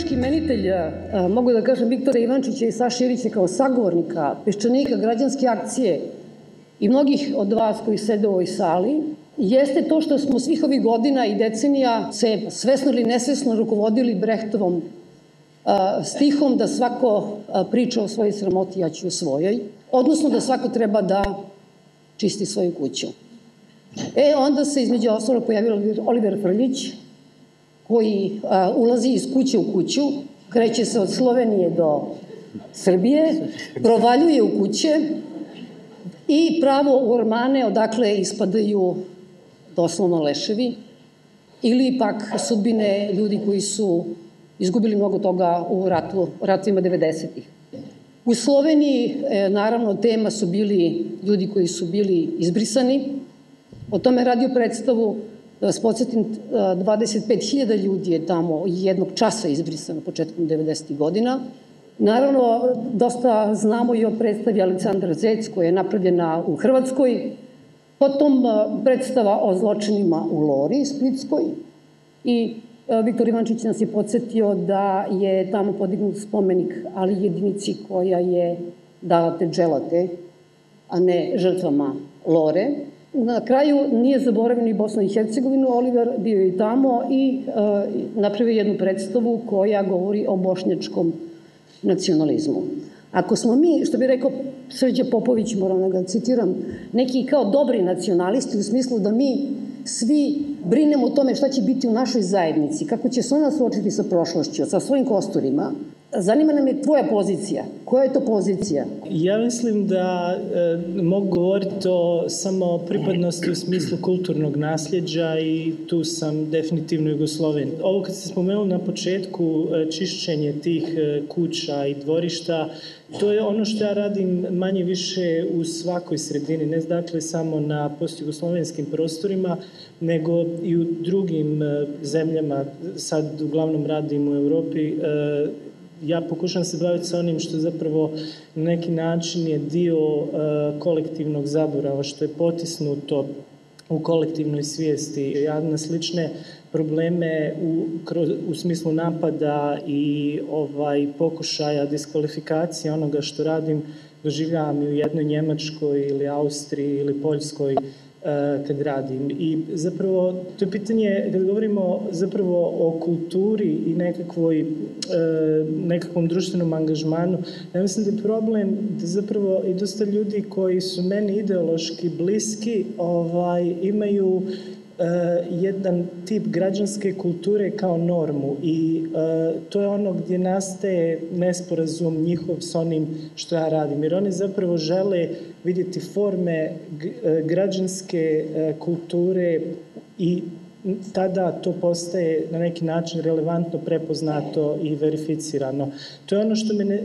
politički menitelj, mogu da kažem, Viktora Ivančića i Saša Ivića kao sagovornika, peščanika građanske akcije i mnogih od vas koji sede u ovoj sali, jeste to što smo svih ovih godina i decenija se svesno ili nesvesno rukovodili Brehtovom stihom da svako priča o svojoj sramoti, ja ću o svojoj, odnosno da svako treba da čisti svoju kuću. E, onda se između ostalo pojavio Oliver Frljić, koji e, ulazi iz kuće u kuću, kreće se od Slovenije do Srbije, provaljuje u kuće i pravo u ormane odakle ispadaju doslovno leševi ili pak sudbine ljudi koji su izgubili mnogo toga u ratu, ratovima 90-ih. U Sloveniji, e, naravno, tema su bili ljudi koji su bili izbrisani. O tome radio predstavu da vas podsjetim, 25.000 e, ljudi je tamo jednog časa izbrisano početkom 90. godina. Naravno, dosta znamo i o predstavi Aleksandra Zec koja je napravljena u Hrvatskoj, potom e, predstava o zločinima u Lori, Splitskoj i e, Viktor Ivančić nas je podsjetio da je tamo podignut spomenik, ali jedinici koja je dalate te dželate, a ne žrtvama Lore. Na kraju nije zaboravio ni Bosnu i Hercegovinu, Oliver bio je i tamo i e, napravio jednu predstavu koja govori o bošnjačkom nacionalizmu. Ako smo mi, što bi rekao Sređa Popović, moram da citiram, neki kao dobri nacionalisti u smislu da mi svi brinemo o tome šta će biti u našoj zajednici, kako će se ona suočiti sa prošlošću, sa svojim kosturima, Zanima nam je tvoja pozicija. Koja je to pozicija? Ja mislim da e, mogu govoriti o samo pripadnosti u smislu kulturnog nasljeđa i tu sam definitivno Jugosloven. Ovo kad ste spomenuli na početku, e, čišćenje tih e, kuća i dvorišta, to je ono što ja radim manje više u svakoj sredini, ne dakle samo na postjugoslovenskim prostorima, nego i u drugim zemljama. Sad uglavnom radim u Europi, ja pokušam se baviti sa onim što zapravo na neki način je dio e, kolektivnog zaborava, što je potisnuto u kolektivnoj svijesti. Ja na slične probleme u, smislu napada i ovaj, pokušaja diskvalifikacije onoga što radim doživljavam i u jednoj Njemačkoj ili Austriji ili Poljskoj E, kad radim. I zapravo, to je pitanje, kad govorimo zapravo o kulturi i nekakvoj, e, nekakvom društvenom angažmanu, ja mislim da je problem da zapravo i dosta ljudi koji su meni ideološki bliski ovaj, imaju E, jedan tip građanske kulture kao normu i e, to je ono gdje nastaje nesporazum njihov s onim što ja radim. Jer oni zapravo žele vidjeti forme e, građanske kulture i tada to postaje na neki način relevantno, prepoznato i verificirano. To je ono što mene,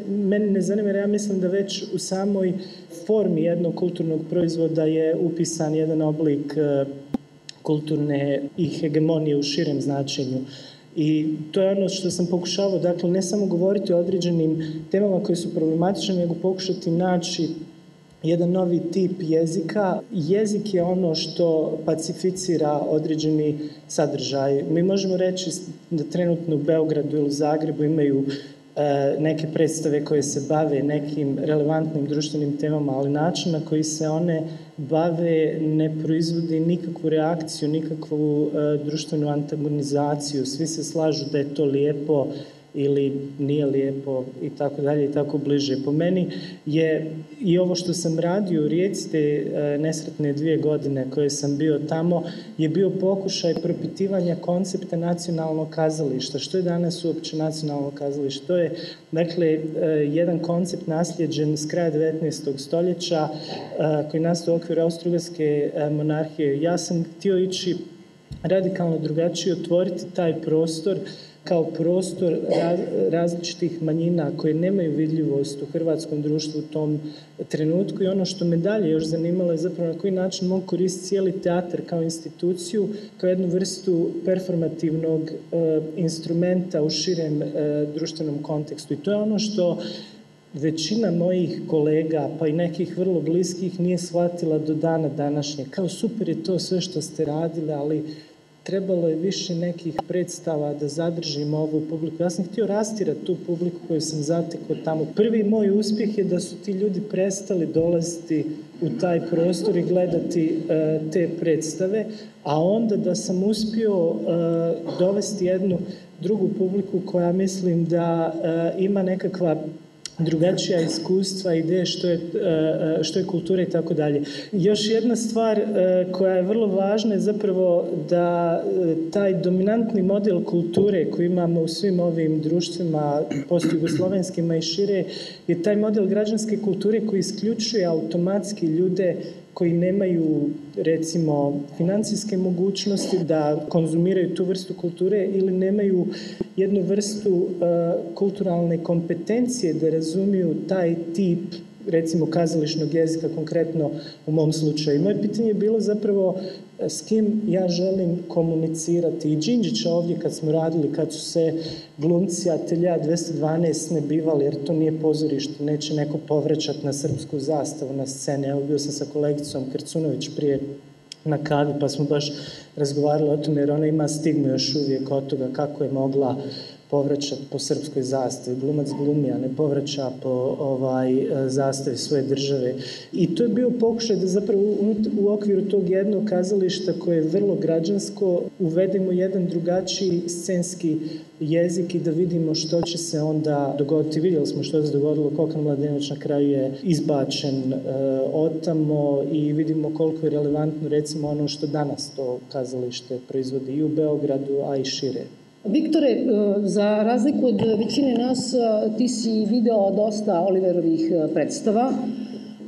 ne zanima, jer ja mislim da već u samoj formi jednog kulturnog proizvoda je upisan jedan oblik kulturne i hegemonije u širem značenju. I to je ono što sam pokušavao, dakle, ne samo govoriti o određenim temama koje su problematične, nego pokušati naći jedan novi tip jezika. Jezik je ono što pacificira određeni sadržaj. Mi možemo reći da trenutno u Beogradu ili Zagrebu imaju E, neke predstave koje se bave nekim relevantnim društvenim temama, ali način na koji se one bave ne proizvodi nikakvu reakciju, nikakvu e, društvenu antagonizaciju. Svi se slažu da je to lijepo, ili nije lijepo i tako dalje i tako bliže. Po meni je i ovo što sam radio u Rijeci te e, nesretne dvije godine koje sam bio tamo je bio pokušaj propitivanja koncepta nacionalnog kazališta. Što je danas uopće nacionalno kazalište? To je dakle e, jedan koncept nasljeđen s kraja 19. stoljeća e, koji nastao u okviru Austrougarske monarhije. Ja sam htio ići radikalno drugačije otvoriti taj prostor kao prostor različitih manjina koje nemaju vidljivost u hrvatskom društvu u tom trenutku i ono što me dalje još zanimalo je zapravo na koji način mogu koristiti cijeli teatar kao instituciju, kao jednu vrstu performativnog e, instrumenta u širem e, društvenom kontekstu. I to je ono što većina mojih kolega, pa i nekih vrlo bliskih, nije shvatila do dana današnje. Kao super je to sve što ste radili, ali trebalo je više nekih predstava da zadržimo ovu publiku. Ja sam htio rastirati tu publiku koju sam zatekao tamo. Prvi moj uspjeh je da su ti ljudi prestali dolaziti u taj prostor i gledati e, te predstave, a onda da sam uspio e, dovesti jednu drugu publiku koja mislim da e, ima nekakva drugačija iskustva, ideje što je, e, e, što je kultura i tako dalje. Još jedna stvar e, koja je vrlo važna je zapravo da taj dominantni model kulture koji imamo u svim ovim društvima post-jugoslovenskima i šire je taj model građanske kulture koji isključuje automatski ljude koji nemaju recimo financijske mogućnosti da konzumiraju tu vrstu kulture ili nemaju jednu vrstu e, kulturalne kompetencije da razumiju taj tip recimo kazališnog jezika konkretno u mom slučaju. Moje pitanje je bilo zapravo e, s kim ja želim komunicirati. I Đinđića ovdje kad smo radili, kad su se glumci Atelja 212 ne bivali, jer to nije pozorište, neće neko povraćati na srpsku zastavu na scene. Evo bio sam sa kolegicom Krcunović prije na kavi, pa smo baš razgovarali o tome, jer ona ima stigmu još uvijek od toga kako je mogla povraća po srpskoj zastavi. Glumac glumi, a ne povraća po ovaj, e, zastavi svoje države. I to je bio pokušaj da zapravo u, okviru tog jednog kazališta koje je vrlo građansko uvedemo jedan drugačiji scenski jezik i da vidimo što će se onda dogoditi. Vidjeli smo što se dogodilo, Kokan Mladenoć na kraju je izbačen e, otamo i vidimo koliko je relevantno recimo ono što danas to kazalište proizvodi i u Beogradu, a i šire. Viktore, eh, za razliku od većine nas, eh, ti si video dosta Oliverovih eh, predstava.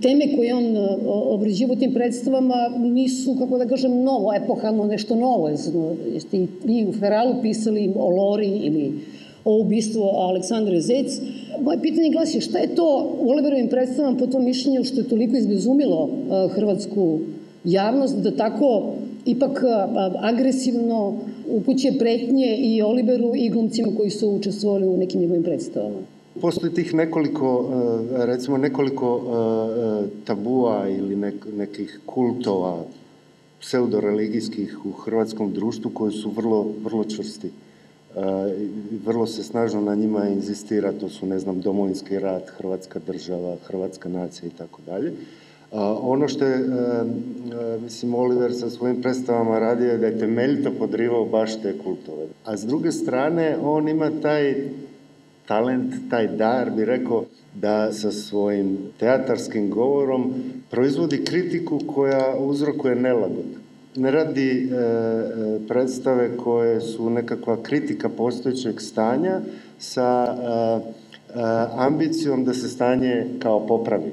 Teme koje on u tim predstavama nisu, kako da kažem, novo, epohalno, nešto novo. Jeste i u Feralu pisali o Lori ili o ubistvu Aleksandre Zec. Moje pitanje glasi šta je to u Oliverovim predstavama po tom mišljenju što je toliko izbezumilo hrvatsku javnost da tako ipak agresivno upućuje pretnje i Oliveru i glumcima koji su učestvovali u nekim njegovim predstavama. Postoji tih nekoliko, e, recimo nekoliko e, e, tabua ili nekih kultova pseudoreligijskih u hrvatskom društvu koji su vrlo, vrlo čvrsti. Vrlo se snažno na njima inzistira, to su, ne znam, domovinski rat, hrvatska država, hrvatska nacija i tako dalje. Ono što je, mislim, Oliver sa svojim predstavama radio je da je temeljito podrivao baš te kultove. A s druge strane, on ima taj talent, taj dar, bi rekao, da sa svojim teatarskim govorom proizvodi kritiku koja uzrokuje nelagod. Ne radi e, e, predstave koje su nekakva kritika postojećeg stanja sa e, ambicijom da se stanje kao popravi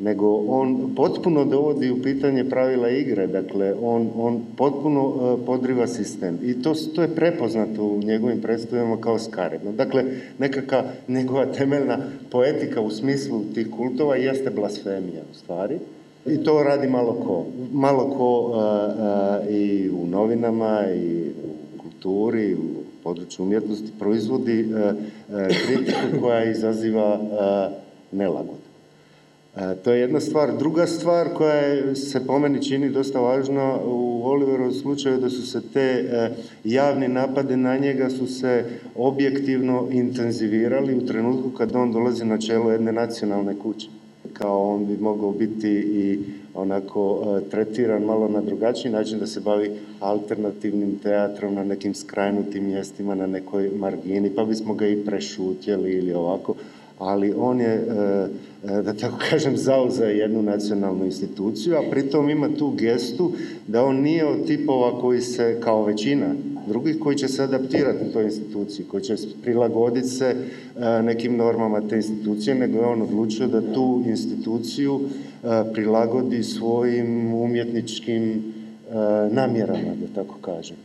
nego on potpuno dovodi u pitanje pravila igre, dakle on, on potpuno e, podriva sistem i to, to je prepoznato u njegovim predstavima kao skaredno. Dakle, nekakva njegova temeljna poetika u smislu tih kultova jeste blasfemija u stvari. I to radi malo ko. Malo ko e, e, i u novinama i u kulturi, u području umjetnosti proizvodi kritiku koja izaziva nelagodu. E, to je jedna stvar. Druga stvar koja se po meni čini dosta važna u Oliverovom slučaju da su se te e, javne napade na njega su se objektivno intenzivirali u trenutku kad on dolazi na čelo jedne nacionalne kuće. Kao on bi mogao biti i onako e, tretiran malo na drugačiji način da se bavi alternativnim teatrom na nekim skrajnutim mjestima, na nekoj margini, pa bismo ga i prešutjeli ili ovako ali on je, e, e, da tako kažem, zauzeo jednu nacionalnu instituciju, a pritom ima tu gestu da on nije od tipova koji se, kao većina drugih, koji će se adaptirati u toj instituciji, koji će prilagoditi se e, nekim normama te institucije, nego je on odlučio da tu instituciju prilagodi svojim umjetničkim namjerama, da tako kažem.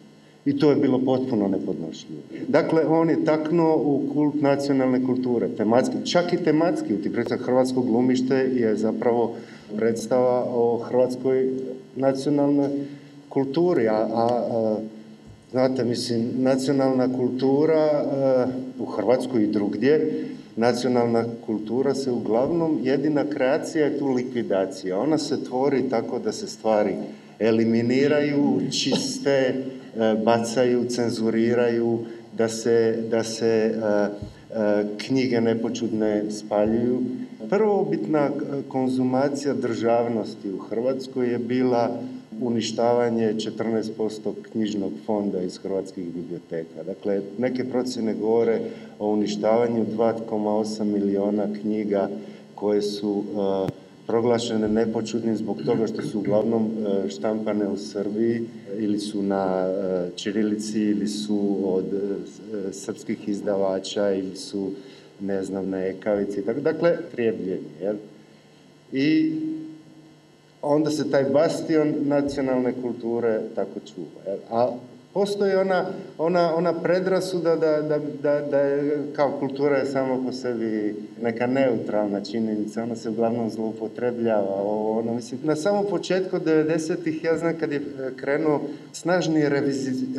I to je bilo potpuno nepodnošljivo. Dakle, on je taknuo u kult nacionalne kulture, tematski, čak i tematski, u Hrvatsko glumište je zapravo predstava o hrvatskoj nacionalnoj kulturi, a, a, znate, mislim, nacionalna kultura e, u Hrvatskoj i drugdje, nacionalna kultura se uglavnom, jedina kreacija je tu likvidacija. Ona se tvori tako da se stvari eliminiraju, čiste, E, bacaju, cenzuriraju, da se, da se e, e, knjige nepočudne spaljuju. Prvobitna konzumacija državnosti u Hrvatskoj je bila uništavanje 14% knjižnog fonda iz hrvatskih biblioteka. Dakle, neke procjene govore o uništavanju 2,8 miliona knjiga koje su proglašene nepočudnim zbog toga što su uglavnom e, štampane u Srbiji ili su na Čirilici e, ili su od e, srpskih izdavača ili su ne znam, na ekavici. Dakle, prijebljeni, jel? I onda se taj bastion nacionalne kulture tako čuva. Jel? A Postoji ona, ona, ona predrasuda da, da, da, da je, kao kultura je samo po sebi neka neutralna činjenica, ona se uglavnom zloupotrebljava. Ono, na samom početku 90-ih, ja znam kad je e, krenuo snažni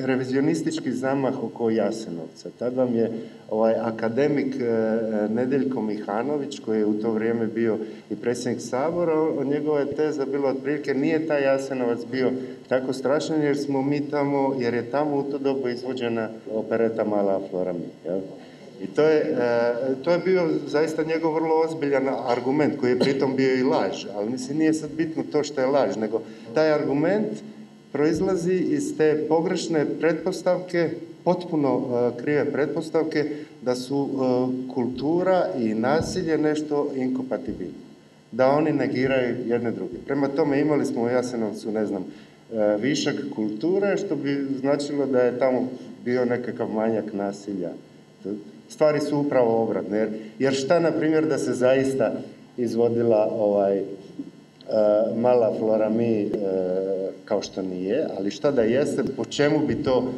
revizionistički zamah oko Jasenovca. Tad vam je ovaj, akademik e, e, Nedeljko Mihanović, koji je u to vrijeme bio i predsjednik Sabora, njegova je teza bila otprilike nije taj Jasenovac bio tako strašan jer smo mi tamo, jer je tamo u to dobu izvođena opereta Mala Florami. I to je, e, to je bio zaista njegov vrlo ozbiljan argument koji je pritom bio i laž, ali mislim nije sad bitno to što je laž, nego taj argument proizlazi iz te pogrešne pretpostavke, potpuno e, krive pretpostavke da su e, kultura i nasilje nešto inkompatibilno da oni negiraju jedne druge. Prema tome imali smo u Jasenovcu, ne znam, E, višak kulture, što bi značilo da je tamo bio nekakav manjak nasilja. Stvari su upravo obratne. Jer šta, na primjer, da se zaista izvodila ovaj, e, mala florami e, kao što nije, ali šta da jeste, po čemu bi to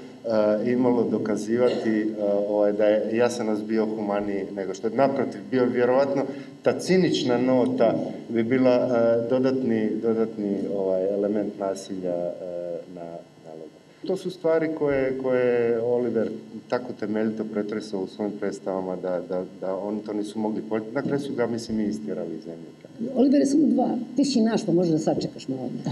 e, imalo dokazivati e, ovaj, da je jasanost bio humaniji nego što je. Naprotiv, bio vjerovatno ta cinična nota bi bila e, dodatni, dodatni ovaj, element nasilja na to su stvari koje, je Oliver tako temeljito pretresao u svojim predstavama da, da, da oni to nisu mogli pojeti, Dakle su ga, mislim, i iz zemlje. Oliver je samo dva. Ti si naš, pa možda sad čekaš malo.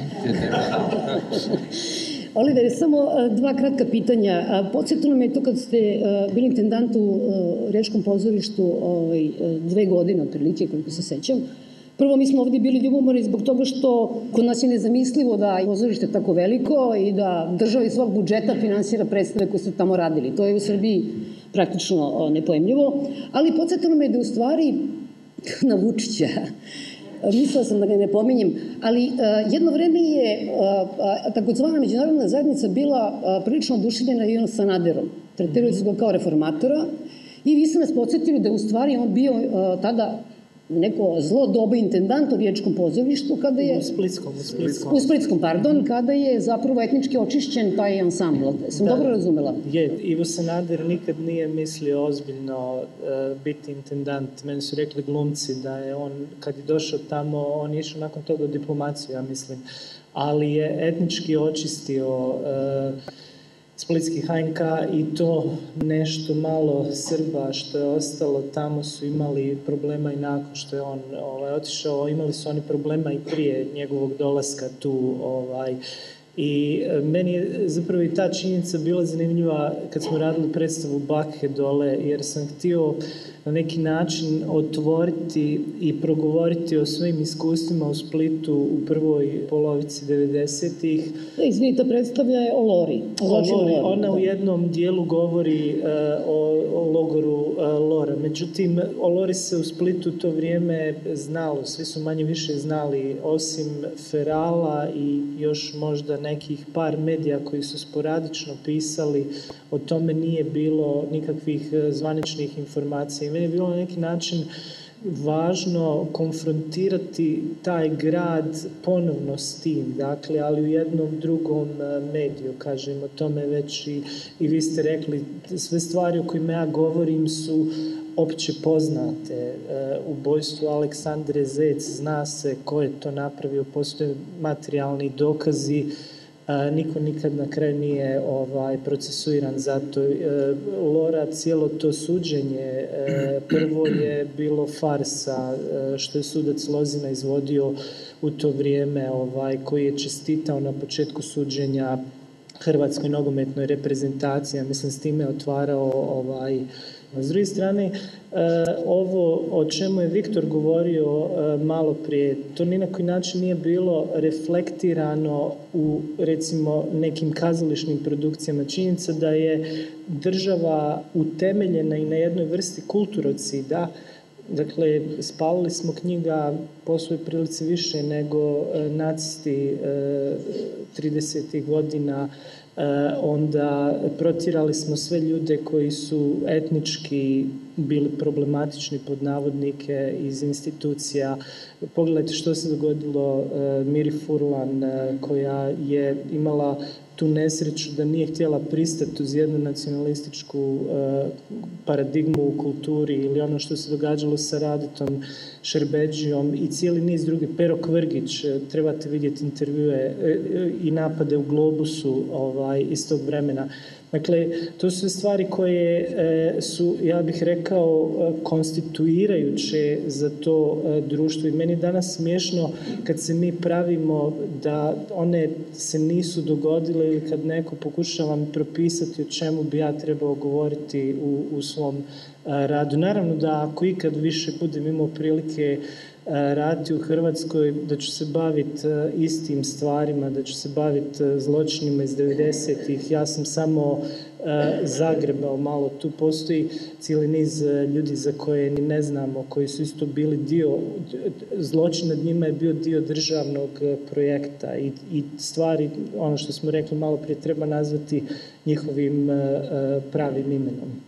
Oliver, samo e, dva kratka pitanja. Podsjetilo me to kad ste e, bili intendant u e, Rečkom pozorištu ovaj, dve godine, otprilike, koliko se sećam. Prvo, mi smo ovdje bili ljubomori zbog toga što kod nas je nezamislivo da je pozorište tako veliko i da država iz svog budžeta finansira predstave koje su tamo radili. To je u Srbiji praktično nepojemljivo. Ali podsjetilo me da u stvari na Vučića mislila sam da ga ne pominjem, ali e, jedno vreme je uh, takozvana međunarodna zajednica bila uh, prilično oduševljena sa Sanaderom. Tretirali su ga kao reformatora i vi ste nas podsjetili da u stvari on bio tada neko zlo dobi intendant u Riječkom pozorištu kada je... U Splitskom, u Splitskom. U Splitskom, pardon, mhm. kada je zapravo etnički očišćen taj ansambl. Sam dobro razumela? Je, Ivo Sanader nikad nije mislio ozbiljno e, biti intendant. Meni su rekli glumci da je on, kad je došao tamo, on je išao nakon toga u diplomaciju, ja mislim. Ali je etnički očistio... E, Splitski HNK i to nešto malo Srba što je ostalo tamo su imali problema i nakon što je on ovaj, otišao, imali su oni problema i prije njegovog dolaska tu ovaj, i e, meni je zapravo i ta činjenica bila zanimljiva kad smo radili predstavu Bakhe dole, jer sam htio na neki način otvoriti i progovoriti o svojim iskustvima u Splitu u prvoj polovici 90-ih. to predstavlja je o Lori. Ona u jednom dijelu govori e, o, logoru e, Lora. Međutim, o Lori se u Splitu to vrijeme znalo. Svi su manje više znali, osim Ferala i još možda nekih par medija koji su sporadično pisali. O tome nije bilo nikakvih e, zvaničnih informacija meni je bilo na neki način važno konfrontirati taj grad ponovno s tim, dakle, ali u jednom drugom e, mediju, kažem, o tome već i, vi ste rekli, sve stvari o kojima ja govorim su opće poznate e, U bojstvu Aleksandre Zec, zna se ko je to napravio, postoje materijalni dokazi, niko nikad na kraju nije ovaj, procesuiran zato. E, Lora, cijelo to suđenje e, prvo je bilo farsa e, što je sudac Lozina izvodio u to vrijeme ovaj, koji je čestitao na početku suđenja Hrvatskoj nogometnoj reprezentaciji, mislim s time otvarao ovaj s druge strane, e, ovo o čemu je Viktor govorio e, malo prije, to ni na koji način nije bilo reflektirano u recimo nekim kazališnim produkcijama. Činjenica da je država utemeljena i na jednoj vrsti kulturocida, Dakle, spalili smo knjiga po svoj prilici više nego e, nacisti e, tridesetih 30. godina, e, onda protirali smo sve ljude koji su etnički bili problematični pod navodnike iz institucija. Pogledajte što se dogodilo Miri Furlan koja je imala tu nesreću da nije htjela pristati uz jednu nacionalističku eh, paradigmu u kulturi ili ono što se događalo sa Raditom Šerbeđijom i cijeli niz drugih. Pero Kvrgić, e, trebate vidjeti intervjue e, e, i napade u Globusu ovaj, iz tog vremena. Dakle, to su sve stvari koje su, ja bih rekao, konstituirajuće za to društvo. I meni je danas smiješno kad se mi pravimo da one se nisu dogodile ili kad neko pokušava mi propisati o čemu bi ja trebao govoriti u, u svom radu. Naravno da ako ikad više budem imao prilike raditi u Hrvatskoj, da ću se baviti istim stvarima, da ću se baviti zločinima iz 90-ih. Ja sam samo zagrebao malo. Tu postoji cijeli niz ljudi za koje ni ne znamo, koji su isto bili dio, zločin nad njima je bio dio državnog projekta i, stvari, ono što smo rekli malo prije, treba nazvati njihovim pravim imenom.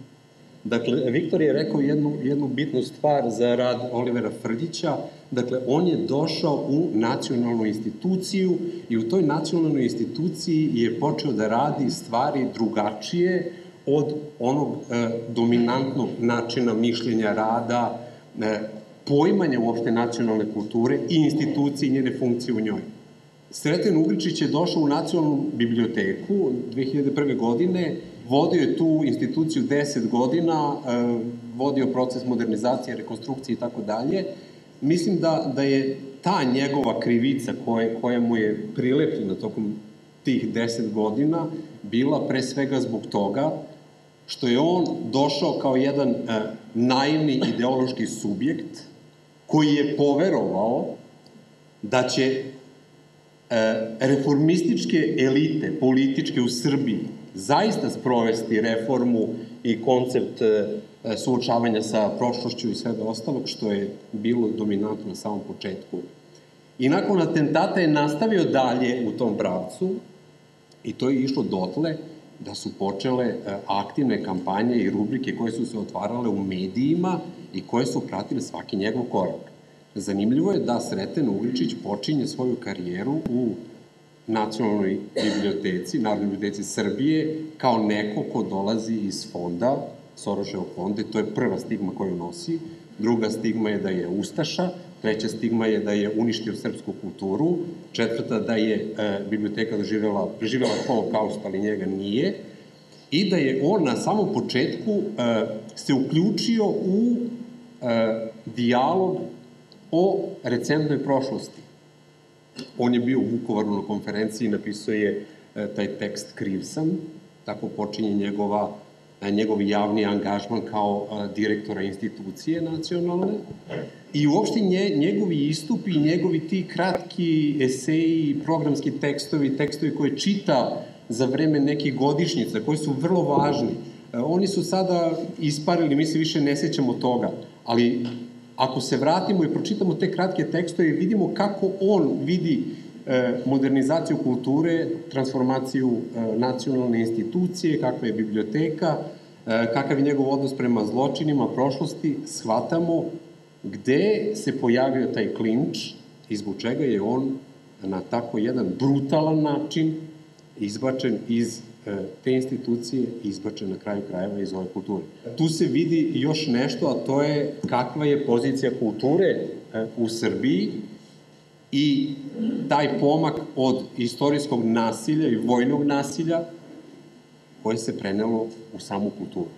Dakle, Viktor je rekao jednu, jednu bitnu stvar za rad Olivera Frdića. Dakle, on je došao u nacionalnu instituciju i u toj nacionalnoj instituciji je počeo da radi stvari drugačije od onog e, dominantnog načina mišljenja rada, e, poimanja uopšte nacionalne kulture i institucije i njene funkcije u njoj. Sreten Ugričić je došao u nacionalnu biblioteku 2001. godine Vodio je tu instituciju deset godina, e, vodio proces modernizacije, rekonstrukcije i tako dalje. Mislim da, da je ta njegova krivica koja mu je prilepljena tokom tih deset godina bila pre svega zbog toga što je on došao kao jedan e, naivni ideološki subjekt koji je poverovao da će e, reformističke elite političke u Srbiji zaista sprovesti reformu i koncept e, suočavanja sa prošlošću i svega ostalog, što je bilo dominantno na samom početku. I nakon atentata je nastavio dalje u tom pravcu i to je išlo dotle da su počele e, aktivne kampanje i rubrike koje su se otvarale u medijima i koje su pratile svaki njegov korak. Zanimljivo je da Sreten Uličić počinje svoju karijeru u nacionalnoj biblioteci, Narodnoj biblioteci Srbije, kao neko ko dolazi iz fonda, Soroševo fonde, to je prva stigma koju nosi, druga stigma je da je Ustaša, treća stigma je da je uništio srpsku kulturu, četvrta da je e, biblioteka doživjela, preživjela holokaust, ali njega nije, i da je on na samom početku e, se uključio u e, dijalog o recentnoj prošlosti on je bio u Vukovaru na konferenciji i napisao je e, taj tekst Kriv sam, tako počinje njegova, e, njegov javni angažman kao e, direktora institucije nacionalne. I uopšte njegovi istupi, njegovi ti kratki eseji, programski tekstovi, tekstovi koje čita za vreme nekih godišnjica, koji su vrlo važni, oni su sada isparili, mi se više ne sećamo toga, ali ako se vratimo i pročitamo te kratke tekstove i vidimo kako on vidi e, modernizaciju kulture, transformaciju e, nacionalne institucije, kakva je biblioteka, e, kakav je njegov odnos prema zločinima, prošlosti, shvatamo gde se pojavio taj klinč i zbog čega je on na tako jedan brutalan način izbačen iz E, te institucije izbače na kraju krajeva iz ove kulture. Tu se vidi još nešto, a to je kakva je pozicija kulture e, u Srbiji i taj pomak od istorijskog nasilja i vojnog nasilja koje se prenelo u samu kulturu.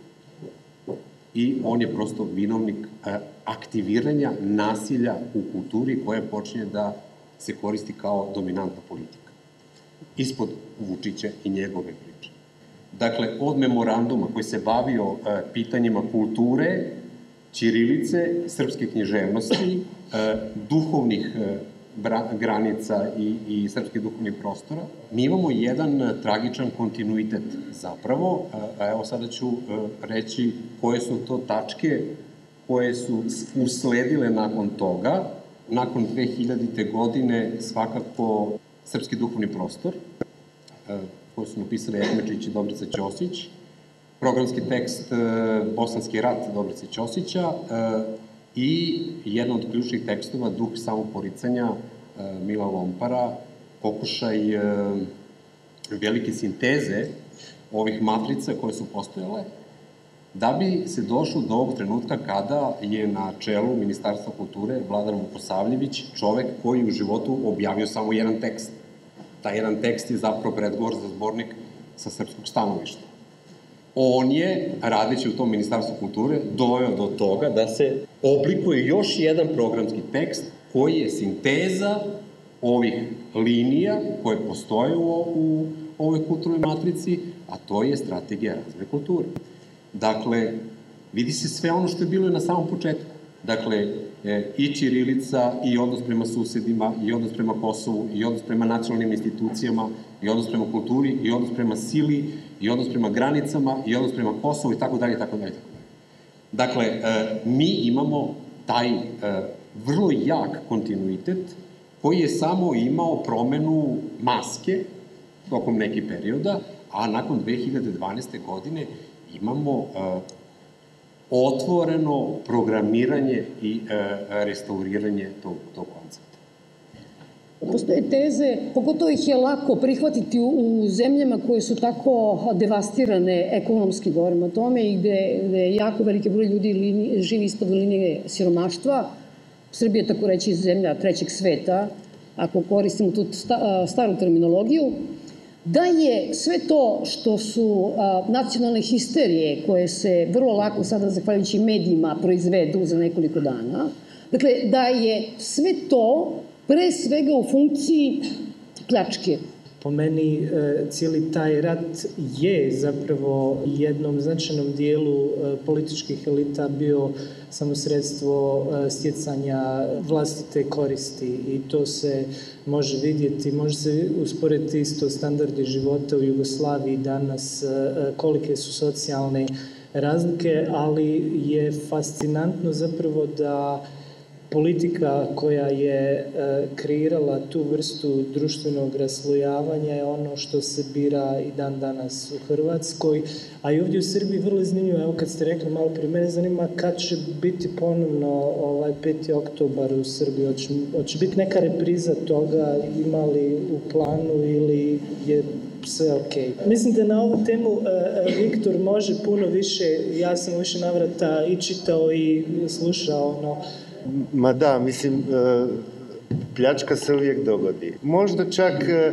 I on je prosto vinovnik e, aktiviranja nasilja u kulturi koje počinje da se koristi kao dominantna politika. Ispod Vučića i njegove dakle od memoranduma koji se bavio e, pitanjima kulture, Čirilice, srpske književnosti, e, duhovnih e, granica i, i srpskih duhovnih prostora, mi imamo jedan tragičan kontinuitet zapravo. Evo sada ću reći koje su to tačke koje su usledile nakon toga. Nakon 2000. godine svakako srpski duhovni prostor, koje su napisali Ekmečić i Dobrica Ćosić, programski tekst e, Bosanski rat Dobrice Ćosića e, i jedan od ključnih tekstova Duh samoporicanja e, Mila Lompara, pokušaj velike sinteze ovih matrica koje su postojale, da bi se došlo do ovog trenutka kada je na čelu Ministarstva kulture Vladan Vukosavljević čovjek koji u životu objavio samo jedan tekst taj jedan tekst je zapravo predgovor za zbornik sa srpskog stanovišta. On je, radeći u tom Ministarstvu kulture, doveo do toga da se oblikuje još jedan programski tekst koji je sinteza ovih linija koje postoje u, u ovoj kulturnoj matrici, a to je strategija razvoja kulture. Dakle, vidi se sve ono što je bilo na samom početku. Dakle, e, i Čirilica, i odnos prema susedima, i odnos prema Kosovu, i odnos prema nacionalnim institucijama, i odnos prema kulturi, i odnos prema sili, i odnos prema granicama, i odnos prema Kosovu, i tako dalje, i tako dalje. Dakle, e, mi imamo taj e, vrlo jak kontinuitet koji je samo imao promenu maske tokom nekih perioda, a nakon 2012. godine imamo otvoreno programiranje i e, restauriranje tog, tog koncepta. Postoje teze, pogotovo ih je lako prihvatiti u zemljama koje su tako devastirane ekonomski, govorimo o tome, i gdje jako veliki broj ljudi živi ispod linije siromaštva. Srbija je tako reći zemlja trećeg sveta, ako koristimo tu staru terminologiju da je sve to što su nacionalne histerije koje se vrlo lako sada zahvaljujući medijima proizvedu za nekoliko dana, dakle da je sve to pre svega u funkciji pljačke, meni e, cijeli taj rat je zapravo jednom značajnom dijelu e, političkih elita bio samo sredstvo e, stjecanja vlastite koristi i to se može vidjeti, može se usporediti isto standardi života u Jugoslaviji danas, kolike su socijalne razlike, ali je fascinantno zapravo da politika koja je e, kreirala tu vrstu društvenog raslojavanja je ono što se bira i dan danas u Hrvatskoj, a i ovdje u Srbiji vrlo zanimljivo, evo kad ste rekli malo prije, mene zanima kad će biti ponovno ovaj 5. oktobar u Srbiji, hoće, biti neka repriza toga, imali u planu ili je sve ok. Mislim da na ovu temu e, e, Viktor može puno više, ja sam više navrata i čitao i slušao ono, Ma da, mislim, e, pljačka se uvijek dogodi. Možda čak e, e,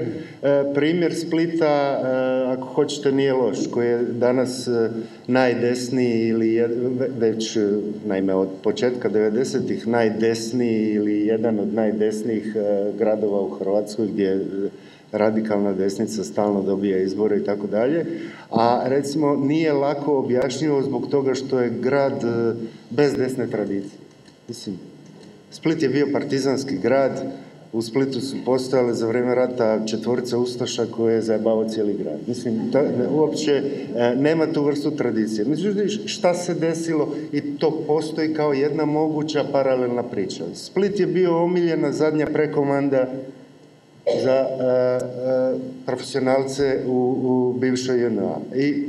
primjer Splita, ako hoćete, nije loš, koji je danas najdesniji ili već, naime, od početka 90-ih najdesniji ili jedan od najdesnijih gradova u Hrvatskoj gdje radikalna desnica stalno dobija izbore i tako dalje, a recimo nije lako objašnjivo zbog toga što je grad bez desne tradicije. Mislim, Split je bio partizanski grad, u Splitu su postojale za vrijeme rata četvorica Ustaša koje je zajebavao cijeli grad. Mislim, uopće e, nema tu vrstu tradicije. Međutim, šta se desilo i to postoji kao jedna moguća paralelna priča. Split je bio omiljena zadnja prekomanda za e, e, profesionalce u, u bivšoj JNA. I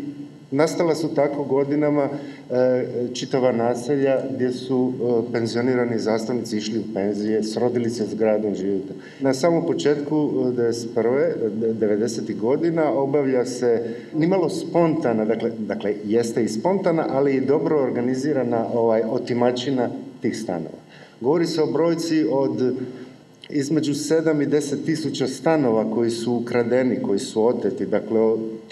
nastala su tako godinama E, čitava naselja gdje su e, penzionirani zastavnici išli u penzije, srodili se s gradom, života. Na samom početku 1991. E, 90. godina obavlja se nimalo spontana, dakle, dakle jeste i spontana, ali i dobro organizirana ovaj, otimačina tih stanova. Govori se o brojci od između 7 i 10 tisuća stanova koji su ukradeni, koji su oteti, dakle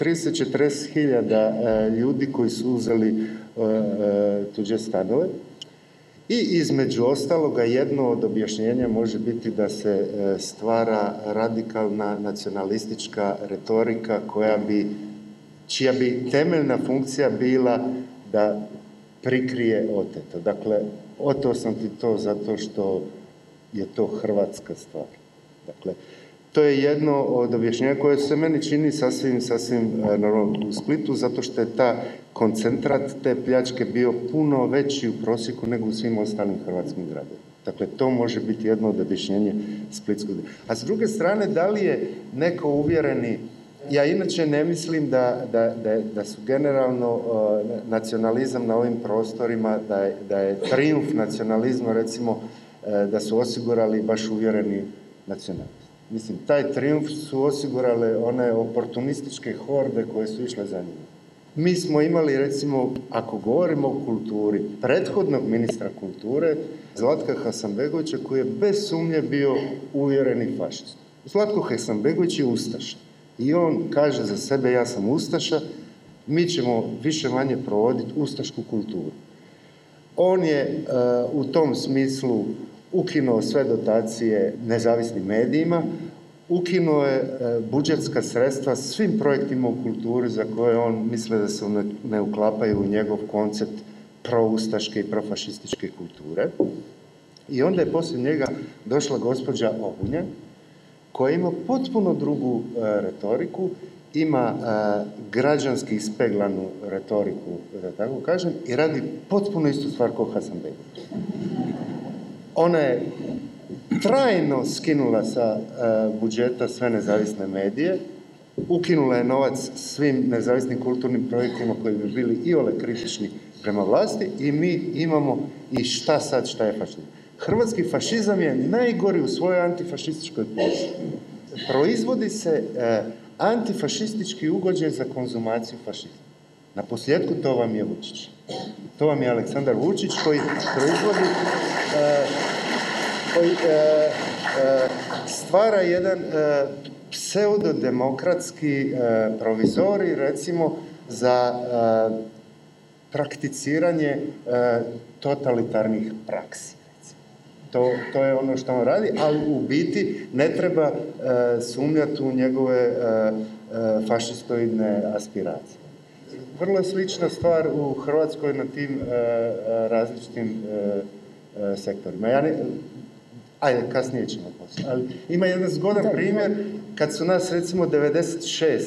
30 hiljada e, ljudi koji su uzeli e, e, tuđe stanove. I između ostaloga jedno od objašnjenja može biti da se stvara radikalna nacionalistička retorika koja bi, čija bi temeljna funkcija bila da prikrije oteto. Dakle, oteo sam ti to zato što je to hrvatska stvar. Dakle, to je jedno od objašnjenja koje se meni čini sasvim, sasvim e, normalno u Splitu, zato što je ta koncentrat te pljačke bio puno veći u prosjeku nego u svim ostalim hrvatskim gradovima. Dakle, to može biti jedno od objašnjenja Splitskog. A s druge strane, da li je neko uvjereni ja inače ne mislim da, da, da, da su generalno e, nacionalizam na ovim prostorima, da je, da je triumf nacionalizma recimo, e, da su osigurali baš uvjereni nacionalisti. Mislim, taj triumf su osigurale one oportunističke horde koje su išle za njim. Mi smo imali, recimo, ako govorimo o kulturi, prethodnog ministra kulture, Zlatka Hasanbegovića, koji je bez sumnje bio uvjereni fašist. Zlatko Hasanbegović je Ustaša. I on kaže za sebe, ja sam Ustaša, mi ćemo više manje provoditi Ustašku kulturu. On je e, u tom smislu ukinuo sve dotacije nezavisnim medijima, ukinuo je e, budžetska sredstva svim projektima u kulturi za koje on misle da se ne uklapaju u njegov koncept proustaške i profašističke kulture. I onda je poslije njega došla gospođa Ogunja, koja ima potpuno drugu e, retoriku, ima e, građanski ispeglanu retoriku, da tako kažem, i radi potpuno istu stvar kao Hasanbegović ona je trajno skinula sa e, budžeta sve nezavisne medije, ukinula je novac svim nezavisnim kulturnim projektima koji bi bili i ole kritični prema vlasti i mi imamo i šta sad šta je fašizam. Hrvatski fašizam je najgori u svojoj antifašističkoj politici. Proizvodi se e, antifašistički ugođaj za konzumaciju fašizma. Na posljedku to vam je Vučić. To vam je Aleksandar Vučić koji proizvodi, e, koji e, e, stvara jedan pseudodemokratski provizori, recimo, za prakticiranje totalitarnih praksi. To, to je ono što on radi, ali u biti ne treba sumnjati u njegove fašistoidne aspiracije vrlo slična stvar u Hrvatskoj na tim e, e, različitim e, sektorima. ajde, kasnije ćemo poslije. Ali ima jedan zgodan primjer kad su nas recimo 96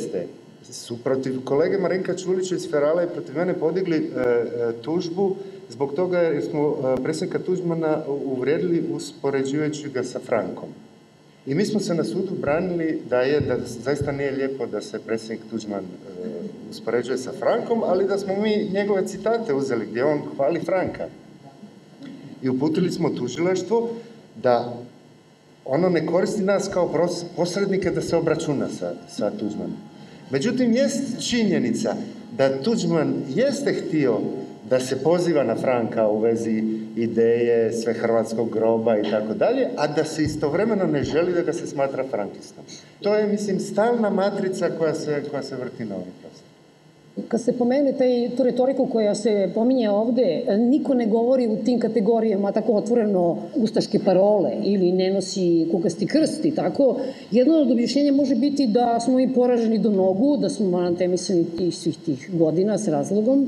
su protiv kolege Marinka Čulića iz Ferala i protiv mene podigli tužbu zbog toga jer smo predsjednika Tuđmana uvrijedili uspoređujući ga sa Frankom. I mi smo se na sudu branili da je, da zaista nije lijepo da se predsjednik Tuđman uspoređuje sa Frankom, ali da smo mi njegove citate uzeli gdje on hvali Franka. I uputili smo tužilaštvo da ono ne koristi nas kao posrednike da se obračuna sa, sa Tuđmanom. Međutim, jest činjenica da Tuđman jeste htio da se poziva na Franka u vezi ideje hrvatskog groba i tako dalje, a da se istovremeno ne želi da ga se smatra frankistom. To je, mislim, stalna matrica koja se, koja se vrti na ovim prostoru. Kad se tu retoriku koja se pominje ovde, niko ne govori u tim kategorijama tako otvoreno ustaške parole ili ne nosi kukasti krst tako. Jedno od objašnjenja može biti da smo i poraženi do nogu, da smo manantemisani tih svih tih godina s razlogom,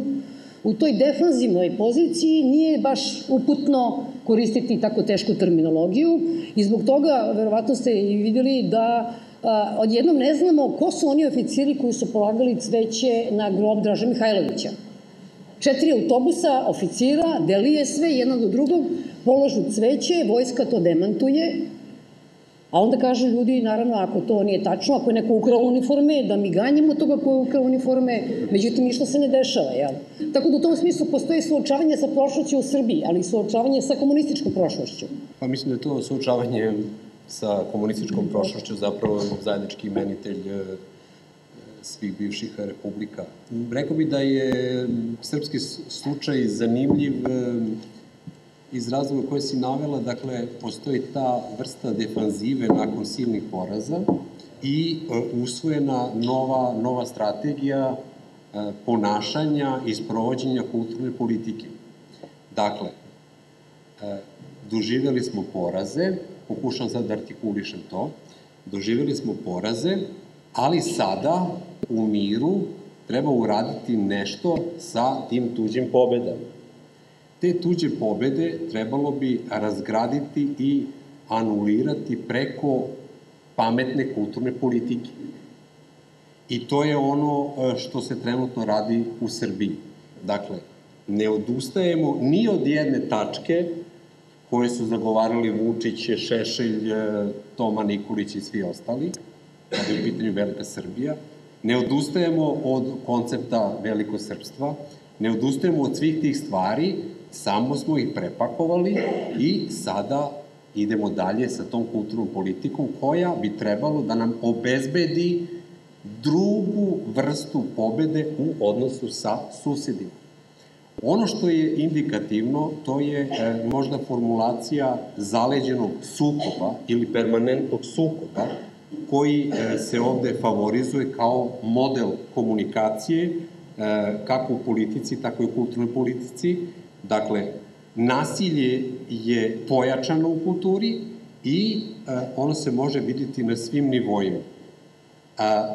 u toj defanzivnoj poziciji nije baš uputno koristiti tako tešku terminologiju i zbog toga verovatno ste i vidjeli da a, odjednom ne znamo ko su oni oficiri koji su polagali cveće na grob Draža Mihajlovića. Četiri autobusa oficira delije sve jedno do drugog, položu cveće, vojska to demantuje, a onda kažu ljudi, naravno, ako to nije tačno, ako je neko ukrao uniforme, da mi ganjamo toga ko je ukrao uniforme, međutim, ništa se ne dešava, jel? Tako da u tom smislu postoji suočavanje sa prošlošću u Srbiji, ali i suočavanje sa komunističkom prošlošću. Pa mislim da je to suočavanje sa komunističkom prošlošću zapravo zajednički imenitelj eh, svih bivših republika. Rekao bi da je srpski slučaj zanimljiv eh, iz razloga koje si navela, dakle, postoji ta vrsta defanzive nakon silnih poraza i e, usvojena nova, strategija e, ponašanja i sprovođenja kulturne politike. Dakle, e, doživjeli smo poraze, pokušam sad da artikulišem to, doživjeli smo poraze, ali sada u miru treba uraditi nešto sa tim tuđim pobedama te tuđe pobede trebalo bi razgraditi i anulirati preko pametne kulturne politike. I to je ono e, što se trenutno radi u Srbiji. Dakle, ne odustajemo ni od jedne tačke koje su zagovarali Vučić, Šešelj, e, Toma Nikolić i svi ostali, kada je u pitanju Velika Srbija. Ne odustajemo od koncepta velikosrpstva, ne odustajemo od svih tih stvari, samo smo ih prepakovali i sada idemo dalje sa tom kulturnom politikom koja bi trebalo da nam obezbedi drugu vrstu pobede u odnosu sa susjedima. Ono što je indikativno, to je e, možda formulacija zaleđenog sukoba ili permanentnog sukoba koji e, se ovdje favorizuje kao model komunikacije e, kako u politici, tako i u kulturnoj politici Dakle, nasilje je pojačano u kulturi i e, ono se može vidjeti na svim nivoima.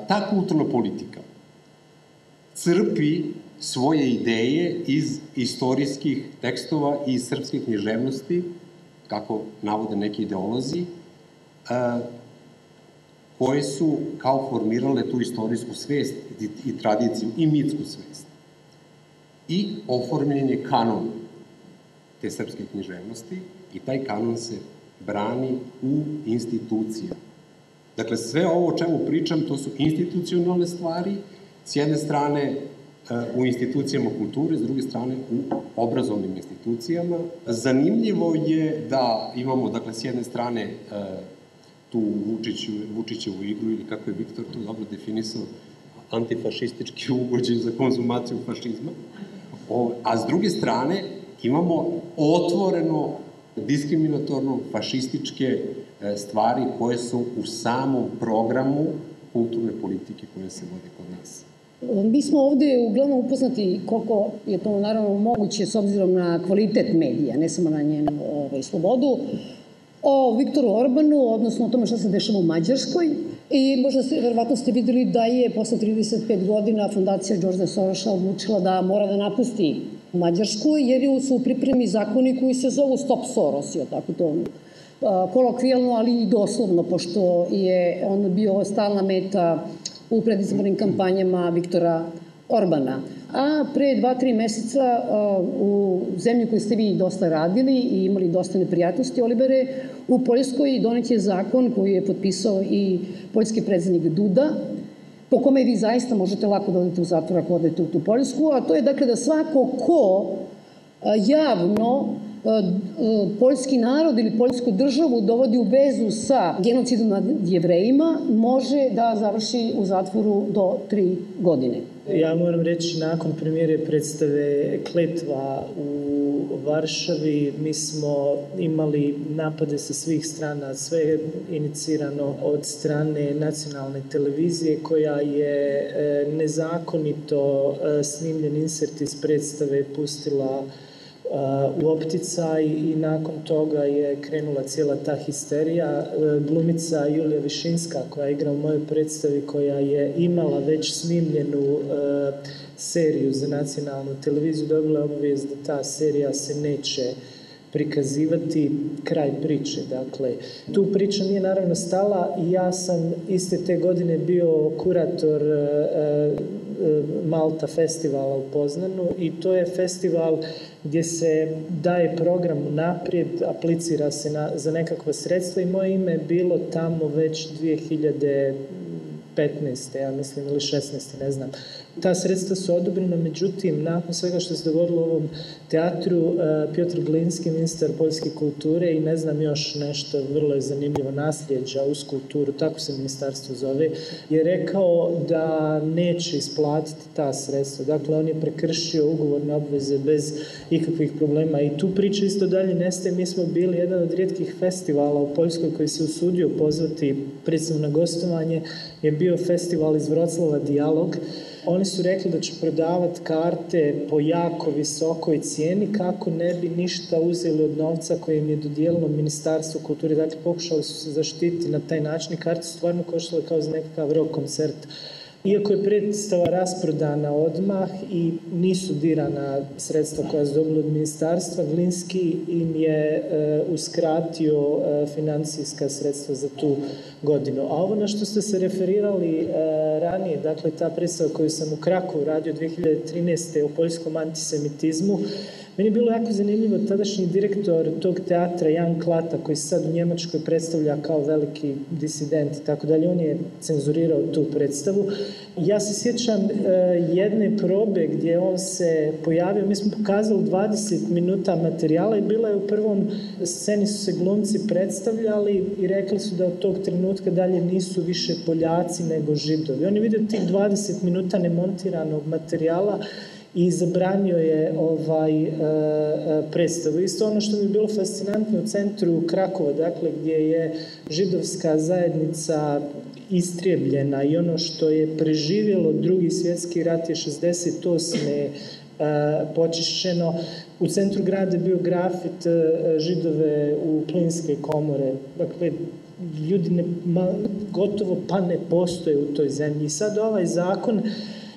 ta kulturna politika crpi svoje ideje iz istorijskih tekstova i iz srpskih književnosti, kako navode neki ideolozi, e, koje su kao formirale tu istorijsku svest i, i tradiciju i mitsku svest i oformljen je kanon te srpske književnosti i taj kanon se brani u institucija. Dakle, sve ovo o čemu pričam, to su institucionalne stvari, s jedne strane e, u institucijama kulture, s druge strane u obrazovnim institucijama. Zanimljivo je da imamo, dakle, s jedne strane e, tu Vučićevu igru, ili kako je Viktor to dobro definisao, antifašistički ugođaj za konzumaciju fašizma, a s druge strane imamo otvoreno diskriminatorno fašističke e, stvari koje su u samom programu kulturne politike koje se vodi kod nas. Mi smo ovdje uglavnom upoznati koliko je to naravno moguće s obzirom na kvalitet medija, ne samo na njenu ovaj, slobodu, o Viktoru Orbanu, odnosno o tome što se dešava u Mađarskoj, i možda ste, verovatno ste videli da je posle 35 godina fundacija Đorđa Soroša odlučila da mora da napusti Mađarsku, jer su u pripremi zakoni koji se zovu Stop Soros, je tako to kolokvijalno, ali i doslovno, pošto je on bio stalna meta u predizbornim kampanjama Viktora Orbana. A pre dva, tri meseca u zemlji koju ste vi dosta radili i imali dosta neprijatnosti, Olibere, u Poljskoj donet je zakon koji je potpisao i poljski predsjednik Duda, po kome vi zaista možete lako da odete u zatvor ako odete u tu Poljsku, a to je dakle da svako ko javno poljski narod ili poljsku državu dovodi u vezu sa genocidom nad jevrejima, može da završi u zatvoru do tri godine. Ja moram reći, nakon premijere predstave Kletva u Varšavi mi smo imali napade sa svih strana, sve je inicirano od strane nacionalne televizije koja je e, nezakonito e, snimljen insert iz predstave pustila u opticaj i nakon toga je krenula cijela ta histerija. E, glumica Julija Višinska koja igra u mojoj predstavi koja je imala već snimljenu e, seriju za nacionalnu televiziju dobila je obavijest da ta serija se neće prikazivati kraj priče. Dakle, tu priča nije naravno stala i ja sam iste te godine bio kurator e, Malta festivala u Poznanu i to je festival gdje se daje program naprijed, aplicira se na, za nekakva sredstva i moje ime je bilo tamo već 2015. ja mislim ili 16. ne znam ta sredstva su odobrena, međutim, nakon svega što se dogodilo u ovom teatru, e, Piotr Glinski, ministar poljske kulture i ne znam još nešto vrlo je zanimljivo nasljeđa uz kulturu, tako se ministarstvo zove, je rekao da neće isplatiti ta sredstva. Dakle, on je prekršio ugovorne obveze bez ikakvih problema i tu priča isto dalje nestaje. Mi smo bili jedan od rijetkih festivala u Poljskoj koji se usudio pozvati, predstavno na gostovanje, je bio festival iz Vroclava Dialog, oni su rekli da će prodavati karte po jako visokoj cijeni kako ne bi ništa uzeli od novca koje im je dodijelilo Ministarstvo kulture. Dakle, pokušali su se zaštiti na taj način i karte su stvarno koštale kao za nekakav rock koncert iako je predstava rasprodana odmah i nisu dirana sredstva koja su dobili od ministarstva, Glinski im je e, uskratio e, financijska sredstva za tu godinu. A ovo na što ste se referirali e, ranije, dakle ta predstava koju sam u Kraku radio 2013. o poljskom antisemitizmu, meni je bilo jako zanimljivo, tadašnji direktor tog teatra, Jan Klata, koji sad u Njemačkoj predstavlja kao veliki disident i tako dalje, on je cenzurirao tu predstavu. Ja se sjećam e, jedne probe gdje on se pojavio, mi smo pokazali 20 minuta materijala i bila je u prvom sceni su se glumci predstavljali i rekli su da od tog trenutka dalje nisu više Poljaci nego Židovi. Oni vide tih 20 minuta nemontiranog materijala i zabranio je ovaj e, e, predstavu. Isto ono što mi je bilo fascinantno u centru Krakova, dakle gdje je židovska zajednica istrijebljena i ono što je preživjelo drugi svjetski rat je 68. E, počišćeno. U centru grada je bio grafit židove u plinske komore. Dakle, ljudi gotovo pa ne postoje u toj zemlji. I sad ovaj zakon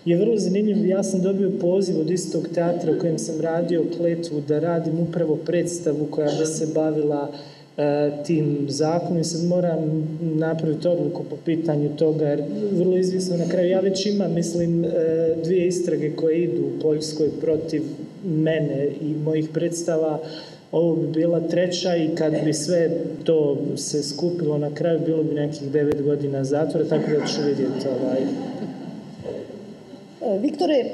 je vrlo zanimljiv. Ja sam dobio poziv od istog teatra u kojem sam radio kletvu da radim upravo predstavu koja bi se bavila e, tim zakonom i sad moram napraviti odluku po pitanju toga jer vrlo izvisno na kraju ja već imam mislim e, dvije istrage koje idu u Poljskoj protiv mene i mojih predstava ovo bi bila treća i kad bi sve to se skupilo na kraju bilo bi nekih devet godina zatvora tako da ću vidjeti ovaj Viktore, e,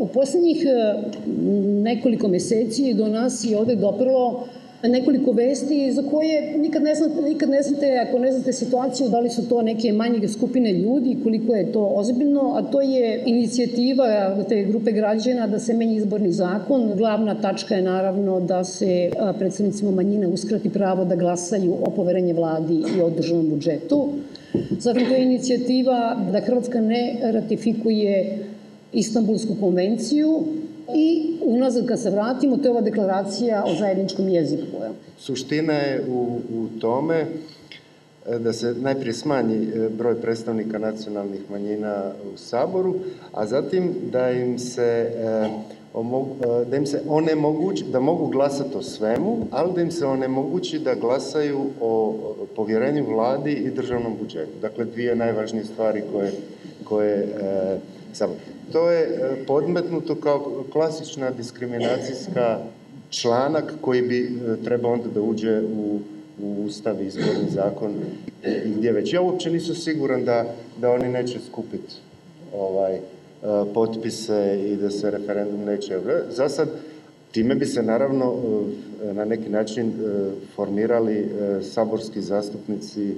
u posljednjih e, nekoliko mjeseci do nas je ovdje doprlo nekoliko vesti za koje nikad ne, znate, nikad ako ne znate situaciju, da li su to neke manje skupine ljudi, koliko je to ozbiljno, a to je inicijativa te grupe građana da se menji izborni zakon. Glavna tačka je naravno da se e, predstavnicima manjina uskrati pravo da glasaju o poverenje vladi i o državnom budžetu. Zatim to je inicijativa da Hrvatska ne ratifikuje Istanbulsku konvenciju i unazad kad se vratimo, to je ova deklaracija o zajedničkom jeziku. Suština je u, u tome e, da se najprije smanji e, broj predstavnika nacionalnih manjina u Saboru, a zatim da im se e, da im se onemogući, da mogu glasati o svemu, ali da im se onemogući da glasaju o povjerenju vladi i državnom budžetu. Dakle, dvije najvažnije stvari koje, koje samo. To je e, podmetnuto kao klasična diskriminacijska članak koji bi e, trebao onda da uđe u, u ustav, izborni zakon i gdje već. Ja uopće nisam siguran da, oni neće skupiti ovaj, e, potpise i da se referendum neće. Za sad, Time bi se naravno na neki način formirali saborski zastupnici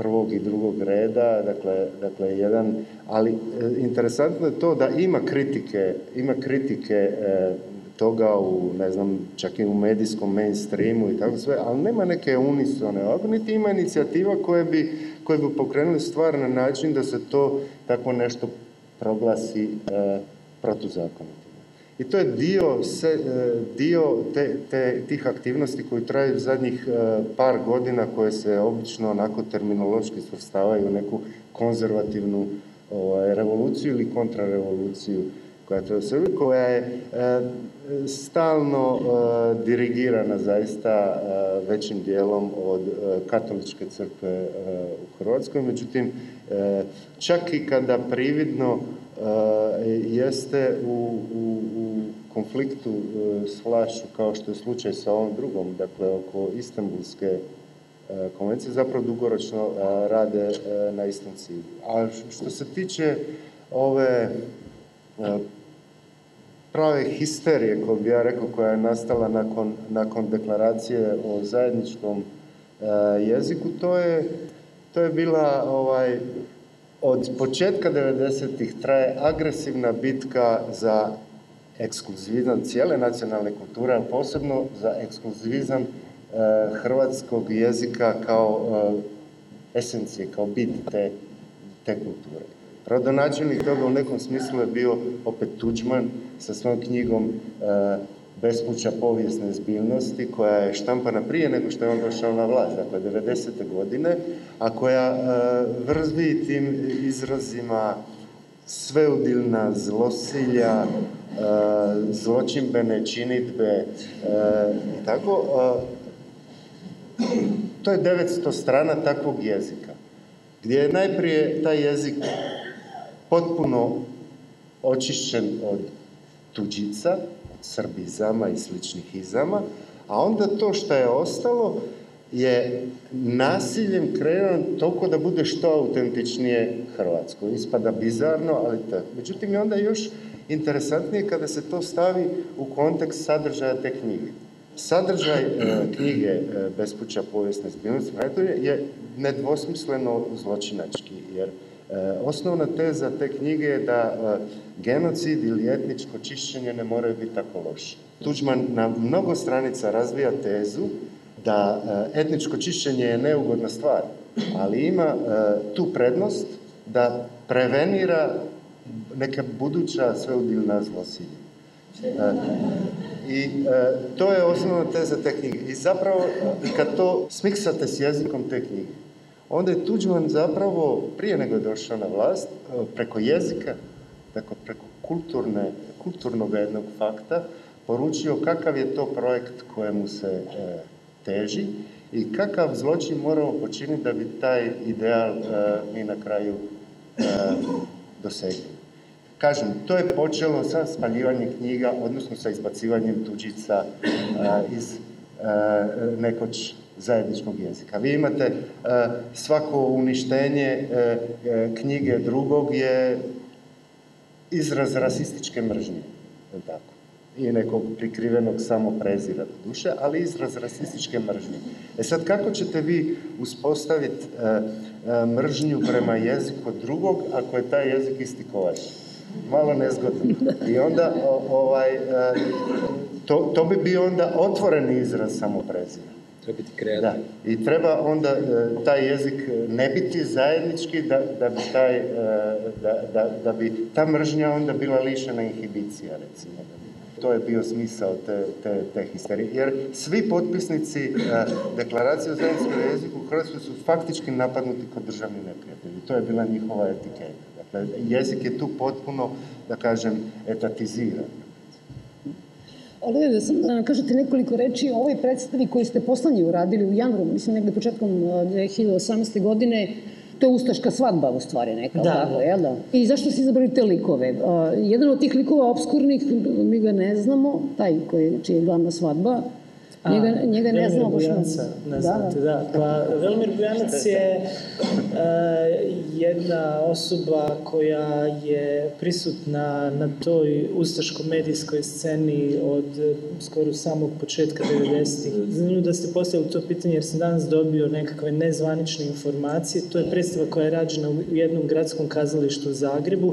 prvog i drugog reda, dakle, dakle jedan, ali e, interesantno je to da ima kritike, ima kritike e, toga u, ne znam, čak i u medijskom mainstreamu i tako sve, ali nema neke unisone, niti ima inicijativa koje bi, koje bi pokrenuli stvar na način da se to tako nešto proglasi e, protuzakonom. I to je dio, se, e, dio te, te, tih aktivnosti koji traju zadnjih e, par godina koje se obično onako terminološki svrstavaju u neku konzervativnu ovaj, revoluciju ili kontrarevoluciju koja treba se koja je e, stalno dirigirana zaista većim dijelom od katoličke crkve u Hrvatskoj. Međutim, čak i kada prividno Eh, jeste u, u, u konfliktu eh, s vlašću kao što je slučaj sa ovom drugom, dakle oko Istanbulske eh, konvencije, zapravo dugoročno rade na istom cilju. A što se tiče ove prave histerije, koju bi ja rekao, koja je nastala nakon, nakon deklaracije o zajedničkom jeziku, to je, to je bila ovaj, od početka 90-ih traje agresivna bitka za ekskluzivizam cijele nacionalne kulture, a posebno za ekskluzivizam e, hrvatskog jezika kao e, esencije, kao bit te, te kulture. Rodonačelnik toga u nekom smislu je bio opet Tuđman sa svojom knjigom e, bespuća povijesne zbiljnosti koja je štampana prije nego što je on došao na vlast, dakle 90. godine, a koja e, vrzbi tim izrazima sveudilna zlosilja, e, zločimbene činitbe e, i tako. To je 900 strana takvog jezika, gdje je najprije taj jezik potpuno očišćen od tuđica, srbizama i sličnih izama, a onda to što je ostalo je nasiljem kreirano toliko da bude što autentičnije Hrvatsko. Ispada bizarno, ali tako. Međutim, je onda još interesantnije kada se to stavi u kontekst sadržaja te knjige. Sadržaj e, knjige e, Bespuća povijesne zbiljnosti je nedvosmisleno zločinački, jer Eh, osnovna teza te knjige je da eh, genocid ili etničko čišćenje ne moraju biti tako loše. Tuđman na mnogo stranica razvija tezu da eh, etničko čišćenje je neugodna stvar, ali ima tu prednost da prevenira neka buduća sveudilna zlosilja. I to je osnovna teza te knjige. I zapravo kad to smiksate s jezikom te knjige, onda je Tuđman zapravo, prije nego je došao na vlast, e, preko jezika, dakle preko kulturne, kulturnog jednog fakta, poručio kakav je to projekt kojemu se e, teži i kakav zločin moramo počiniti da bi taj ideal e, mi na kraju e, dosegli. Kažem, to je počelo sa spaljivanjem knjiga, odnosno sa izbacivanjem tuđica iz nekoć zajedničkog jezika. Vi imate e, svako uništenje e, e, knjige drugog je izraz rasističke mržnje, tako? i nekog prikrivenog samo duše, ali izraz rasističke mržnje. E sad, kako ćete vi uspostaviti mržnju prema jeziku drugog, ako je taj jezik isti Malo nezgodno. I onda, ovaj, to, to bi bio onda otvoreni izraz samoprezira biti Da. I treba onda e, taj jezik e, ne biti zajednički da, da bi taj, e, da, da, bi ta mržnja onda bila lišena inhibicija, recimo. To je bio smisao te, te, te histerije. Jer svi potpisnici deklaracije o zajedničkom jeziku u Hrvatskoj su faktički napadnuti kao državni neprijatelji. To je bila njihova etiketa. Dakle, jezik je tu potpuno, da kažem, etatiziran. Ali da sam da kažete nekoliko reći o ovoj predstavi koju ste poslanje uradili u januaru, mislim negde početkom 2018. E, godine, to je ustaška svadba u stvari neka, da. tako, jel da? I zašto ste izabrali te likove? E, jedan od tih likova obskurnih, mi ga ne znamo, taj koji, čija je glavna svadba, Njega, njega ne znamo baš Ne da. Pa Velimir Bujanac je e, jedna osoba koja je prisutna na toj ustaško-medijskoj sceni od skoro samog početka 90-ih. Zanimljivo da ste postavili to pitanje jer sam danas dobio nekakve nezvanične informacije. To je predstava koja je rađena u jednom gradskom kazalištu u Zagrebu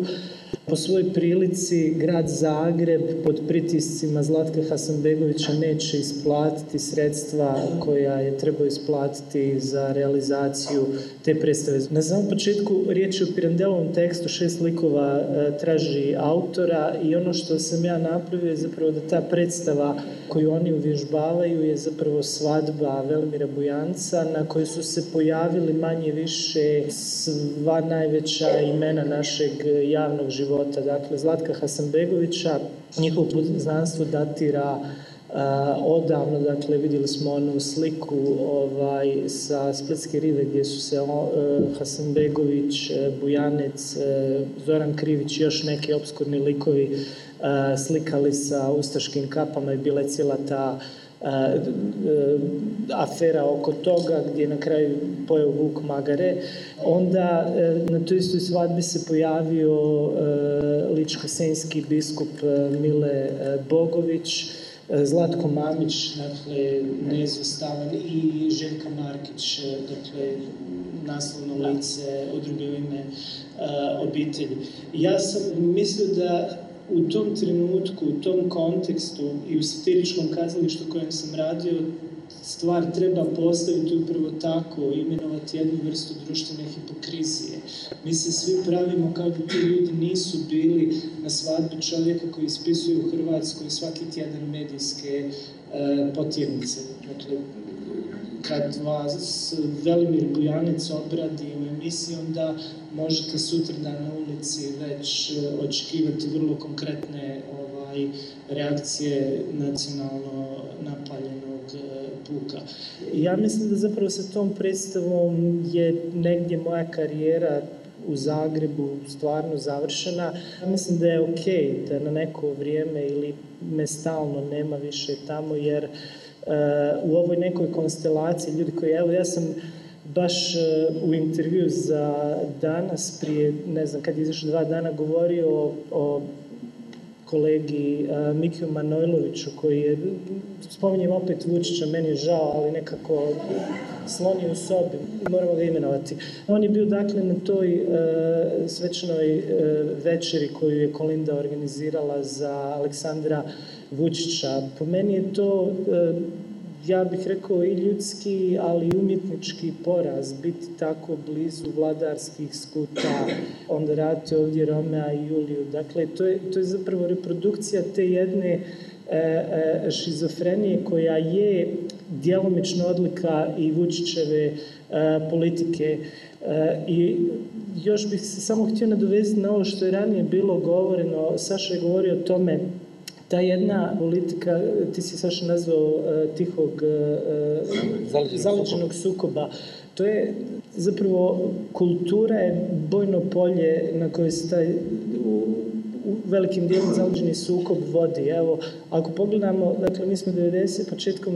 po svoj prilici grad Zagreb pod pritiscima Zlatka Hasanbegovića neće isplatiti sredstva koja je trebao isplatiti za realizaciju te predstave. Na samom početku riječ je o Pirandelovom tekstu, šest likova e, traži autora i ono što sam ja napravio je zapravo da ta predstava koju oni uvježbavaju je zapravo svadba Velimira Bujanca na kojoj su se pojavili manje više sva najveća imena našeg javnog života života, dakle Zlatka Hasanbegovića, njihov znanstvo datira odavno, dakle vidjeli smo onu sliku ovaj, sa Splitske rive gdje su se e, Hasanbegović, e, Bujanec, e, Zoran Krivić i još neki obskurni likovi slikali sa ustaškim kapama i bila je cijela ta E, afera oko toga gdje je na kraju pojeo Vuk Magare. Onda e, na toj istoj svadbi se pojavio e, ličko biskup Mile Bogović, Zlatko Mamić, dakle, neizostavan i Željka Markić, dakle, naslovno lice, odrubio ime obitelji. Ja sam mislio da u tom trenutku, u tom kontekstu i u satiričkom kazalištu kojem sam radio, stvar treba postaviti upravo tako, imenovati jednu vrstu društvene hipokrizije. Mi se svi pravimo kao da ti ljudi nisu bili na svadbi čovjeka koji ispisuje u Hrvatskoj svaki tjedan medijske eh, potjernice. Dakle, kad vas Velimir Bujanec obradi u emisiji, onda možete sutradan na ulici već e, očekivati vrlo konkretne ovaj, reakcije nacionalno napaljenog e, puka. Ja mislim da zapravo sa tom predstavom je negdje moja karijera u Zagrebu stvarno završena. Mislim da je ok da na neko vrijeme ili me stalno nema više tamo jer u ovoj nekoj konstelaciji ljudi koji, evo ja sam baš e, u intervju za danas, prije, ne znam, kad je izašao dva dana, govorio o, kolegi e, Mikiju Manojloviću koji je, spominjem opet Vučića, meni je žao, ali nekako sloni u sobi, moramo ga imenovati. On je bio dakle na toj e, svečanoj večeri koju je Kolinda organizirala za Aleksandra Vučića. Po meni je to, e, ja bih rekao, i ljudski, ali i umjetnički poraz biti tako blizu vladarskih skuta, onda radite ovdje Romea i Juliju. Dakle, to je, zapravo reprodukcija te jedne e, e, šizofrenije koja je djelomično odlika i Vučićeve politike. I još bih se samo htio nadovezati na ovo što je ranije bilo govoreno. Saša je govorio o tome ta jedna politika, ti si Saša nazvao e, tihog e, e, zaleđenog sukoba, to je zapravo kultura je bojno polje na kojoj se taj, u velikim dijelom zaluđeni sukob vodi. Evo, ako pogledamo, dakle, mi smo 90, početkom,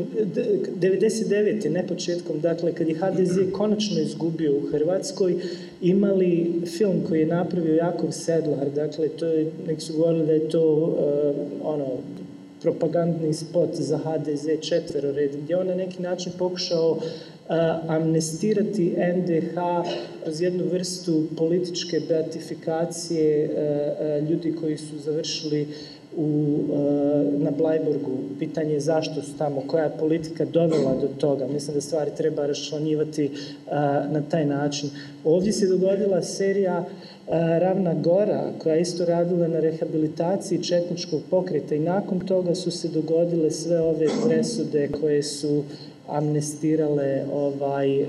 99. ne početkom, dakle, kad je HDZ konačno izgubio u Hrvatskoj, imali film koji je napravio Jakov Sedlar, dakle, to je, neki su govorili da je to, eh, ono, propagandni spot za HDZ red, gdje on na neki način pokušao amnestirati NDH kroz jednu vrstu političke beatifikacije ljudi koji su završili u, na Blajburgu. Pitanje je zašto su tamo, koja je politika dovela do toga. Mislim da stvari treba raščlanjivati na taj način. Ovdje se dogodila serija Ravna Gora, koja je isto radila na rehabilitaciji četničkog pokreta i nakon toga su se dogodile sve ove presude koje su amnestirale ovaj, e,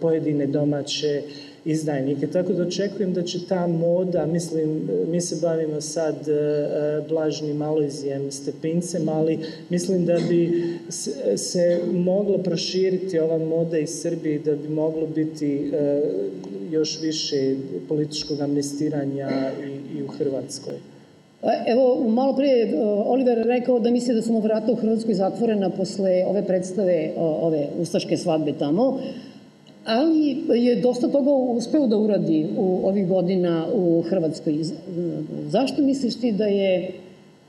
pojedine domaće izdajnike. Tako da očekujem da će ta moda, mislim, mi se bavimo sad e, blažnim malojzijem stepincem, ali mislim da bi se moglo proširiti ova moda iz Srbije, da bi moglo biti e, još više političkog amnestiranja i u Hrvatskoj. E, evo, malo prije e, Oliver rekao da misli da su mu vrata u Hrvatskoj zatvorena posle ove predstave, ove ustaške svadbe tamo, ali je dosta toga uspeo da uradi u ovih godina u Hrvatskoj. Zašto misliš ti da je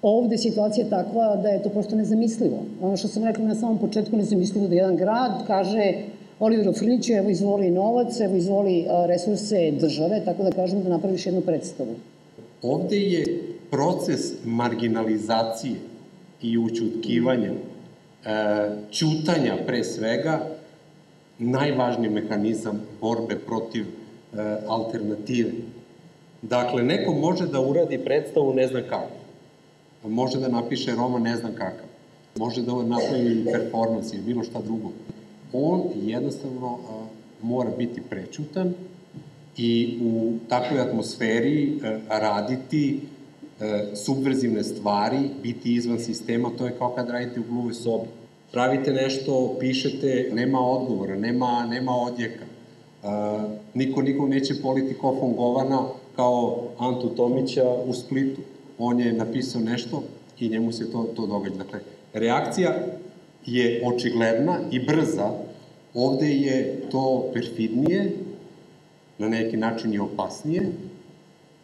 ovde situacija takva da je to prosto nezamislivo? Ono što sam rekla na samom početku, nezamislivo da jedan grad kaže Oliver Frniću, evo izvoli novac, evo izvoli resurse države, tako da kažem da napraviš jednu predstavu. Ovde je proces marginalizacije i učutkivanja, čutanja mm. e, pre svega, najvažniji mehanizam borbe protiv e, alternative. Dakle, neko može da uradi predstavu ne znam kako. Može da napiše Roma ne znam kakav. Može da napravi performans ili bilo šta drugo. On jednostavno e, mora biti prečutan i u takvoj atmosferi raditi E, subverzivne stvari, biti izvan sistema, to je kao kad radite u gluvoj sobi. Pravite nešto, pišete, nema odgovora, nema, nema odjeka. E, niko nikog neće politi kofom govana kao Antu Tomića u Splitu. On je napisao nešto i njemu se to, to događa. Dakle, reakcija je očigledna i brza, ovde je to perfidnije, na neki način i opasnije,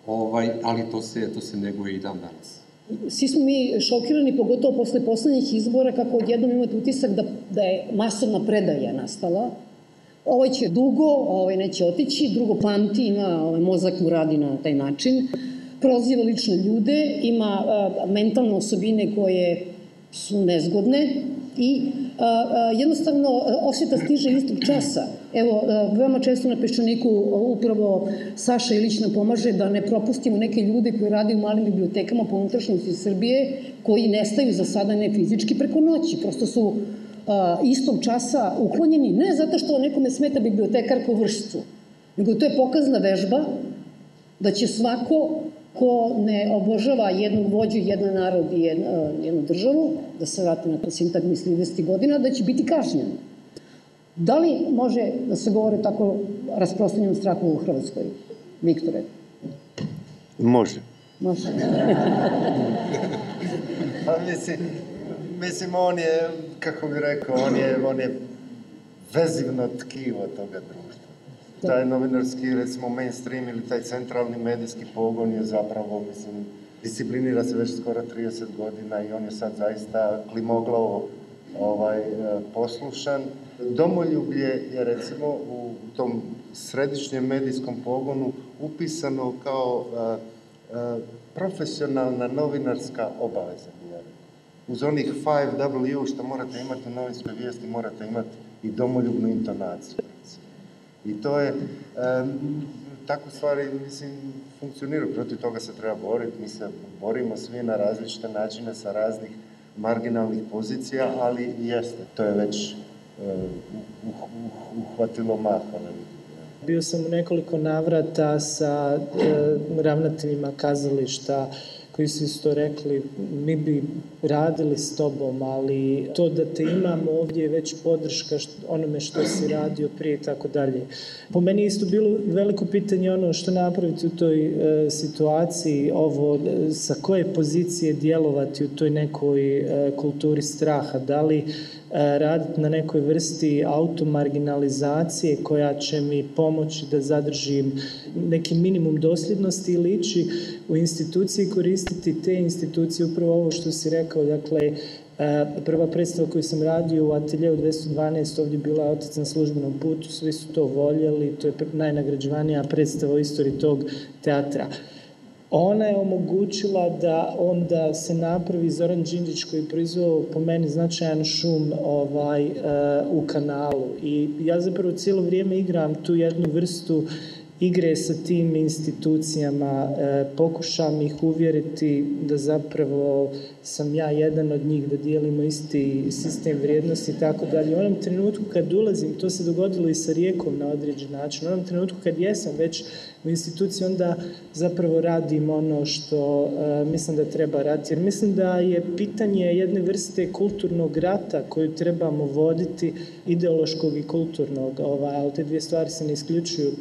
ovaj, ali to se, to se neguje i dan danas. Svi smo mi šokirani, pogotovo posle poslednjih izbora, kako odjednom imate utisak da, da je masovna predaja nastala. Ovo ovaj će dugo, ovo ovaj neće otići, drugo pamti, ima, ovaj, mozak mu radi na taj način. Proziva lične ljude, ima eh, mentalne osobine koje su nezgodne, i e, e, jednostavno e, osjeta stiže istog časa. Evo, a, veoma često na Peščaniku upravo Saša Ilić nam pomaže da ne propustimo neke ljude koji rade u malim bibliotekama po unutrašnjosti Srbije, koji nestaju za sada ne fizički preko noći. Prosto su istog časa uklonjeni, ne zato što nekome smeta bibliotekar u vršcu, nego to je pokazna vežba da će svako ko ne obožava jednu vođu, jedan narod i jednu državu, da se vrati na to sintagmi s 30 godina, da će biti kažnjen. Da li može da se govori tako rasprostranjenom strahu u Hrvatskoj, Viktore? Može. Može. Pa mislim, on je, kako bi rekao, on je, on je vezivno tkivo toga društva taj novinarski, recimo, mainstream ili taj centralni medijski pogon je zapravo, mislim, disciplinira se već skoro 30 godina i on je sad zaista klimoglavo ovaj, poslušan. Domoljublje je recimo u tom središnjem medijskom pogonu upisano kao e, e, profesionalna novinarska obaveza. Uz onih 5W što morate imati u novinskoj vijesti morate imati i domoljubnu intonaciju. I to je, tako stvari, mislim, funkcioniraju. Protiv toga se treba boriti. Mi se borimo svi na različite načine sa raznih marginalnih pozicija, ali jeste. To je već uh, uh, uh, uhvatilo maha ono. bio sam u nekoliko navrata sa ravnateljima kazališta koji su isto rekli mi bi radili s tobom, ali to da te imamo ovdje je već podrška onome što si radio prije i tako dalje. Po meni je isto bilo veliko pitanje ono što napraviti u toj e, situaciji, ovo e, sa koje pozicije djelovati u toj nekoj e, kulturi straha, da li E, raditi na nekoj vrsti automarginalizacije koja će mi pomoći da zadržim neki minimum dosljednosti ili ići u instituciji i koristiti te institucije, upravo ovo što si rekao, dakle, e, Prva predstava koju sam radio u Ateljeu 212 ovdje bila je Otac na službenom putu, svi su to voljeli, to je najnagrađivanija predstava u istoriji tog teatra ona je omogućila da onda se napravi Zoran Đinđić koji je proizveo po meni značajan šum ovaj, e, u kanalu i ja zapravo cijelo vrijeme igram tu jednu vrstu igre sa tim institucijama, e, pokušam ih uvjeriti da zapravo sam ja jedan od njih, da dijelimo isti sistem vrijednosti i tako dalje. U onom trenutku kad ulazim, to se dogodilo i sa rijekom na određen način, u onom trenutku kad jesam već u instituciji, onda zapravo radim ono što e, mislim da treba raditi. Jer mislim da je pitanje jedne vrste kulturnog rata koju trebamo voditi, ideološkog i kulturnog, ovaj, ali te dvije stvari se ne isključuju.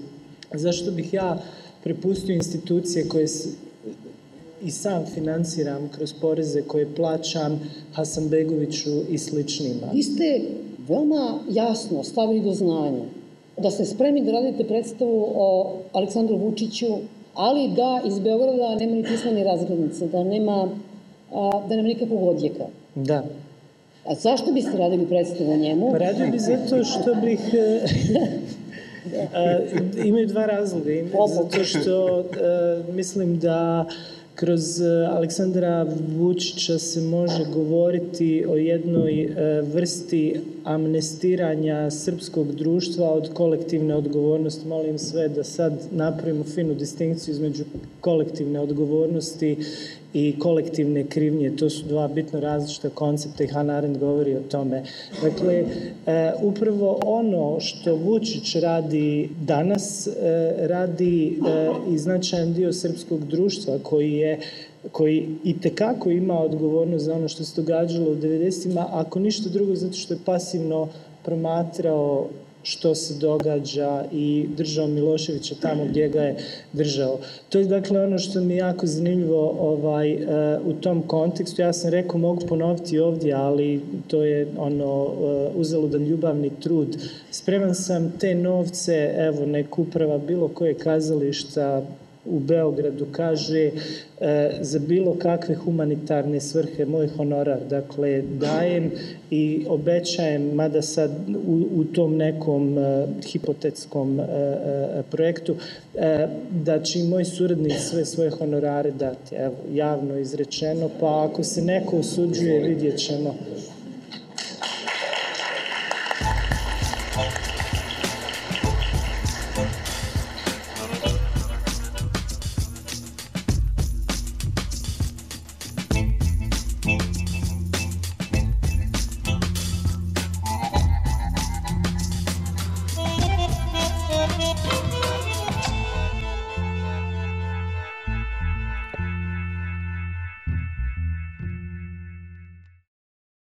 Zašto bih ja prepustio institucije koje i sam financiram kroz poreze koje plaćam Begoviću i sličnima. Vi ste veoma jasno stavili do znanja da ste spremni da radite predstavu o Aleksandru Vučiću, ali da iz Beograda nema ni pisma ni razglednice, da nema, da nema nikakvog odjeka. Da. A zašto biste radili predstavu o njemu? Pa radio bi zato što bih... E, e, imaju dva razloga. Zato što e, mislim da kroz e, Aleksandra Vučića se može govoriti o jednoj e, vrsti amnestiranja srpskog društva od kolektivne odgovornosti. Molim sve da sad napravimo finu distinkciju između kolektivne odgovornosti i kolektivne krivnje, to su dva bitno različita koncepta i Hannah Arendt govori o tome. Dakle, e, upravo ono što Vučić radi danas, e, radi e, i značajan dio srpskog društva koji je koji i tekako ima odgovornost za ono što se događalo u 90-ima, ako ništa drugo, zato što je pasivno promatrao što se događa i držao Miloševića tamo gdje ga je držao. To je dakle ono što mi je jako zanimljivo ovaj, e, u tom kontekstu. Ja sam rekao mogu ponoviti ovdje, ali to je ono uh, e, uzaludan ljubavni trud. Spreman sam te novce, evo nek uprava bilo koje kazališta u Beogradu kaže e, za bilo kakve humanitarne svrhe moj honorar dakle dajem i obećajem mada sad u, tom nekom e, hipotetskom e, projektu da će i moj suradnik sve svoje honorare dati evo javno izrečeno pa ako se neko osuđuje vidjet ćemo